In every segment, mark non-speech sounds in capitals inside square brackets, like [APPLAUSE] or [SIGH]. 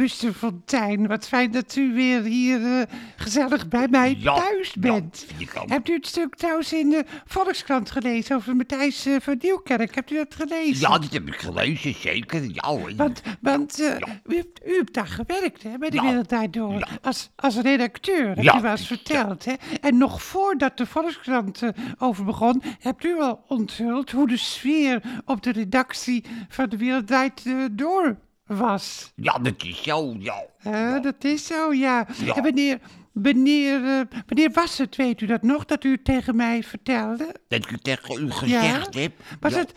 Busterfontein. Wat fijn dat u weer hier eh, gezellig bij mij Ja, thuis bent. Hebt u het stuk trouwens in de Volkskrant gelezen over Matthijs eh, van Nieuwkerk? Hebt u dat gelezen? Ja, dat heb ik gelezen, zeker. Ja, hoor. Want, want eh, u, hebt, u hebt daar gewerkt, hè, bij de. Wereld Door. Als, als redacteur, heb u wel eens verteld. Hè? En nog voordat de Volkskrant over begon, hebt u al onthuld hoe de sfeer op de redactie van de Wereld Draait eh, Door was. ja, dat is zo, ja. Dat is zo, ja. Ja. En wanneer, wanneer, eh, wanneer was het, weet u dat nog, dat u het tegen mij vertelde? Dat ik het tegen u gezegd heb. Was, het,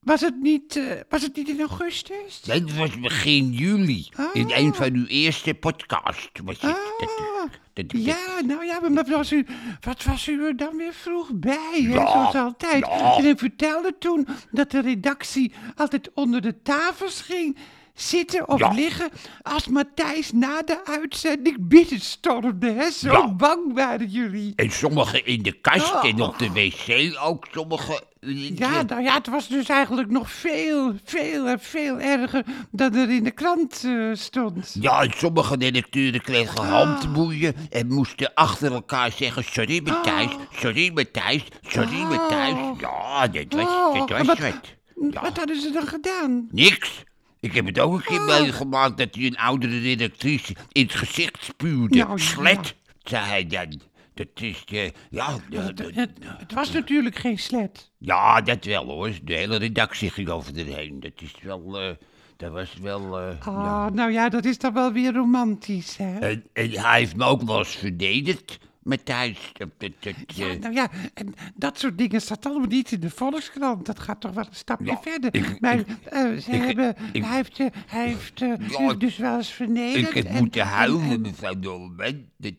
was, het niet, eh, was het niet in augustus? Nee, Dat was begin juli. In Ah. een van uw eerste podcasts was het. Dat, dat- ja, nou ja, maar wat was u, wat was u er dan weer vroeg bij, hè, Ja, zoals altijd. En u vertelde toen dat de redactie altijd onder de tafels ging zitten of Ja. liggen als Matthijs na de uitzending binnenstormde, hè. Zo Ja. bang waren jullie. En sommigen in de kast Oh. en op de wc ook. Sommigen... Ja, nou ja, het was dus eigenlijk nog veel, veel en veel erger dan er in de krant eh, stond. Ja, en sommige redacteuren kregen Ah. handboeien en moesten achter elkaar zeggen... Sorry Matthijs, sorry Matthijs, sorry Oh. Matthijs. Ja, dat was, Oh, dat was wat- wat. Ja. Wat hadden ze dan gedaan? Niks. Ik heb het ook een keer Oh. meegemaakt dat hij een oudere redactrice in het gezicht spuwde. Nou, ja. Slet, zei hij dan. Dat is, eh, ja, de- Het, de- het, het was natuurlijk geen slet. ja, dat wel hoor. De hele redactie ging over erheen. Dat is wel, eh, dat was wel, ja. nou ja, dat is dan wel weer romantisch, hè? En, en hij heeft me ook wel eens verdedigd, Matthijs. Ja, eh, nou ja, en dat soort dingen staat allemaal niet in de Volkskrant. Dat gaat toch wel een stapje Ja, verder. ik- maar ik- eh, ze ik- hebben, hij heeft, eh, hij heeft eh, Ja, u dus wel eens vernederd. ik heb en- moeten en- huilen, en- mevrouw Dolman. Dat,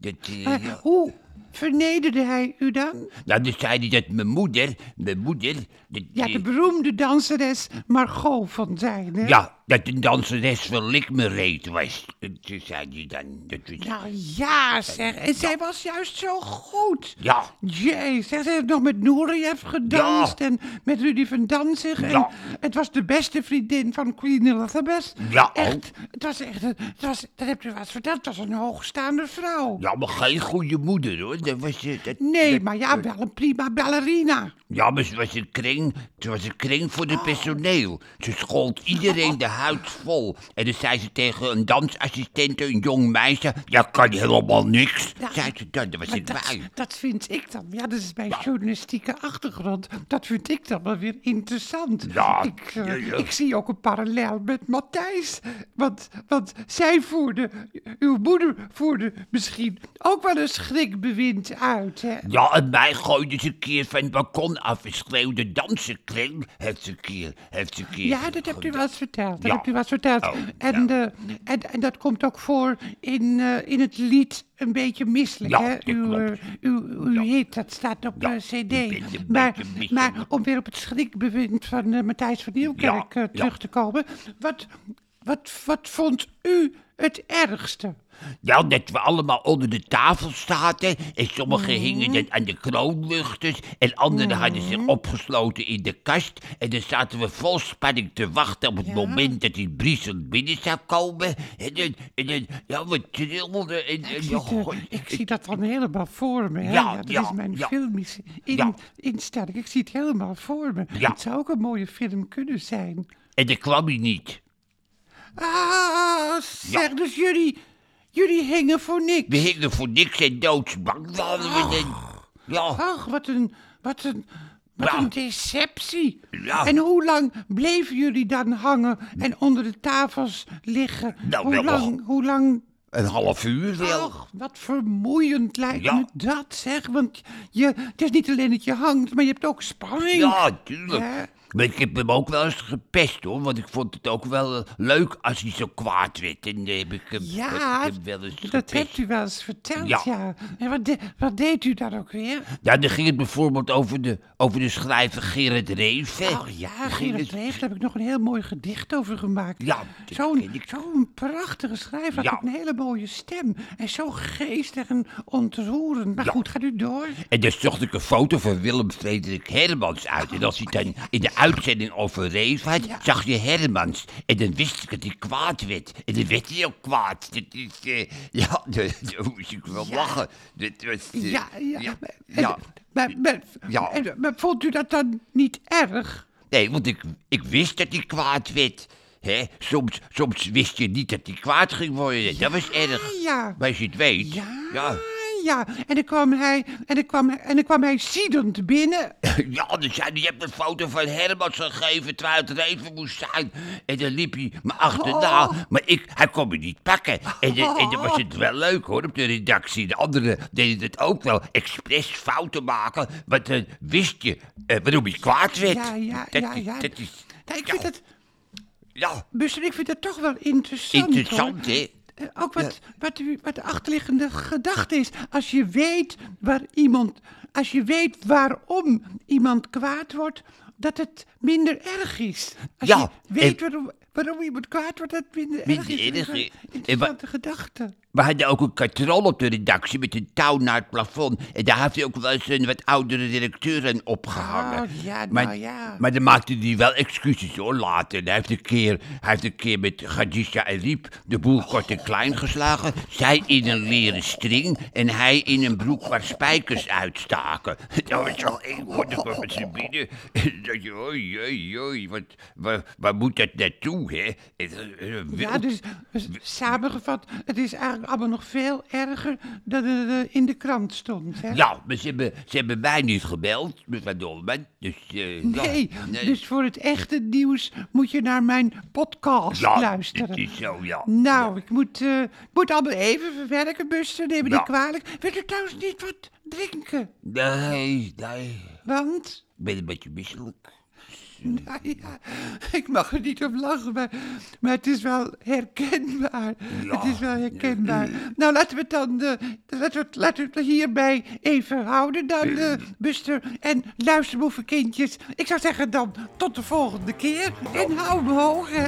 dat, maar ja. hoe vernederde hij u dan? Nou, dan zei hij dat mijn moeder, mijn moeder... Dat, Ja, de beroemde danseres Margot van Zijn, hè? Ja, dat een danseres van likmereet was. Dat zei hij dan. Dat was, Nou ja, zeg. En zij was juist zo goed. Ja, Jee, zeg, ze heeft nog met Nureyev gedanst Ja. en met Rudy van Danzig. En Ja. het was de beste vriendin van Queen Elizabeth. Ja, echt. Het was echt, het was, dat heb je wel eens verteld, het was een hoogstaande vrouw. ja, maar geen goede moeder hoor. Dat was, dat, Nee, dat- maar ja, wel een prima ballerina. Ja, maar ze was een kring, ze was een kring voor de personeel. Ze schold iedereen de huid vol. En dan zei ze tegen een dansassistent, een jong meisje... Ja, kan helemaal niks, Ja, zei ze dan. Dat was ik dat, dat vind ik dan, ja, dat is mijn journalistieke achtergrond. Dat vind ik dan wel weer interessant. Ja, ik, eh, ik zie ook een parallel met Matthijs. Want, want zij voerde, uw moeder voerde misschien ook wel een schrikbewind uit. Hè? Ja, en mij gooide ze een keer van het balkon af en schreeuwde dansenkring. Heeft ze een keer, heeft ze een keer Ja, dat hebt u wel eens verteld. Dat u wel eens verteld. Oh, en, eh, en, en dat komt ook voor in, eh, in het lied Een beetje misselijk. Ja, hè? dat Uw, klopt. eh, uw, uw Ja. hit, dat staat op Ja, een cd. beetje- Maar, beetje maar om weer op het schrikbewind van Matthijs van Nieuwkerk terug te komen. Wat, wat, wat vond u het ergste? Nou, dat we allemaal onder de tafel zaten. En sommigen Mhm. hingen dan aan de kroonluchters. En anderen hadden zich opgesloten in de kast. En dan zaten we vol spanning te wachten op het Ja. moment dat die Briesel binnen zou komen. En dan, en dan ja, we trilden. En, en, Ik zie, het, ik zie dat dan helemaal voor me. Hè? Ja, dat ja, is mijn ja. filmische in, Ja. instelling. Ik zie het helemaal voor me. Ja. Het zou ook een mooie film kunnen zijn. en dan kwam hij niet. Ah, zeg, dus jullie, jullie hingen voor niks. We hingen voor niks en doodsbang. waren we dan. Ja, Ach, wat een, wat een, wat Ja. een deceptie. Ja. En hoe lang bleven jullie dan hangen en onder de tafels liggen? Nou, hoe, wel lang, hoe lang een half uur wel. Ach, wat vermoeiend lijkt Ja. me dat, zeg. Want je, het is niet alleen dat je hangt, maar je hebt ook spanning. Ja, tuurlijk. Ja. Maar ik heb hem ook wel eens gepest hoor, want ik vond het ook wel eh, leuk als hij zo kwaad werd. En dan heb ik hem, Ja, heb ik hem wel eens dat gepest. hebt u wel eens verteld, ja. Ja. En wat, de- wat deed u dan ook weer? Ja, dan ging het bijvoorbeeld over de, over de schrijver Gerrit Reven. Oh ja, Gerard Reef, daar heb ik nog een heel mooi gedicht over gemaakt. Ja, Zo'n prachtige schrijver, had Ja. ook een hele mooie stem. En zo geestig en ontroerend. Maar Ja. goed, gaat u door. En dan zocht ik een foto van Willem Frederik Hermans uit. En als hij dan in de uitzending over Reefheid zag je Hermans. En dan wist ik dat hij kwaad werd. En dan werd hij ook kwaad. Dat is, eh, ja, [LAUGHS] daar moest ik wel lachen. Dat was, eh, Ja, ja. ja, maar- ja. Maar, maar, Ja. en- maar vond u dat dan niet erg? Nee, want ik, ik wist dat hij kwaad werd. Hè? Soms, soms wist je niet dat hij kwaad ging worden. Dat was erg. Ja. Maar als je het weet. Ja, Ja, ja. En dan kwam hij, en dan kwam, en dan kwam hij ziedend binnen. [LAUGHS] ja zei hij, je hebt een foto van Hermans gegeven terwijl het er even moest zijn. En dan liep hij me achterna. Oh. Maar ik, hij kon me niet pakken. En, dan- en dan was het wel leuk hoor, op de redactie. De anderen deden het ook wel. Expres fouten maken. Want dan wist je eh, waarom hij kwaad werd. Ja, ja, dat, ja, ja. Dat is, Nou, ik ja, vind het, ja, Buster, ik vind het toch wel interessant, interessant hoor. hè. Eh, Ook wat, wat, u- wat de achterliggende gedachte is. Als je weet waar iemand, als je weet waarom iemand kwaad wordt, dat het minder erg is. Als Ja, je weet en- waarom, waarom iemand kwaad wordt, dat minder, Minder erg is. erg, Dat een. En Interessante gedachte. We hadden ook een katrol op de redactie met een touw naar het plafond. En daar heeft hij ook wel eens een wat oudere redacteur aan opgehangen. Oh, ja, nou maar, ja. Maar dan maakte hij wel excuses hoor, later. Hij heeft een keer, hij heeft een keer met Khadija en Riep de boel kort en klein geslagen. Zij in een leren string en hij in een broek waar spijkers uitstaken. [LAUGHS] [LAUGHS] Dat was zo eng hoor, dan kwam ze binnen. En dan dacht je, oei, oei, oei, wat, waar, waar moet dat naartoe, hè? Eh, eh, Ja, dus, dus samengevat, het is eigenlijk allemaal nog veel erger dan het eh, in de krant stond. Hè? Ja, maar ze hebben, ze hebben mij niet gebeld, mevrouw Dolman. Dus, ja, Nee, dus voor het echte nieuws moet je naar mijn podcast ja, luisteren. het is zo, ja. Nou, ik moet, moet allemaal even verwerken, Buster. Neem me Ja. niet kwalijk. Wilt u trouwens niet wat drinken? Nee, nee, Want, ik ben een beetje misselijk. [LAUGHS] nou ja, ik mag er niet op lachen, maar, maar het is wel herkenbaar. Ja. Het is wel herkenbaar. Nou, laten we het dan, eh, laten we het, laten we het hierbij even houden dan, eh, Buster. En luisterboevenkindjes, ik zou zeggen dan tot de volgende keer. En hou me hoog, hè.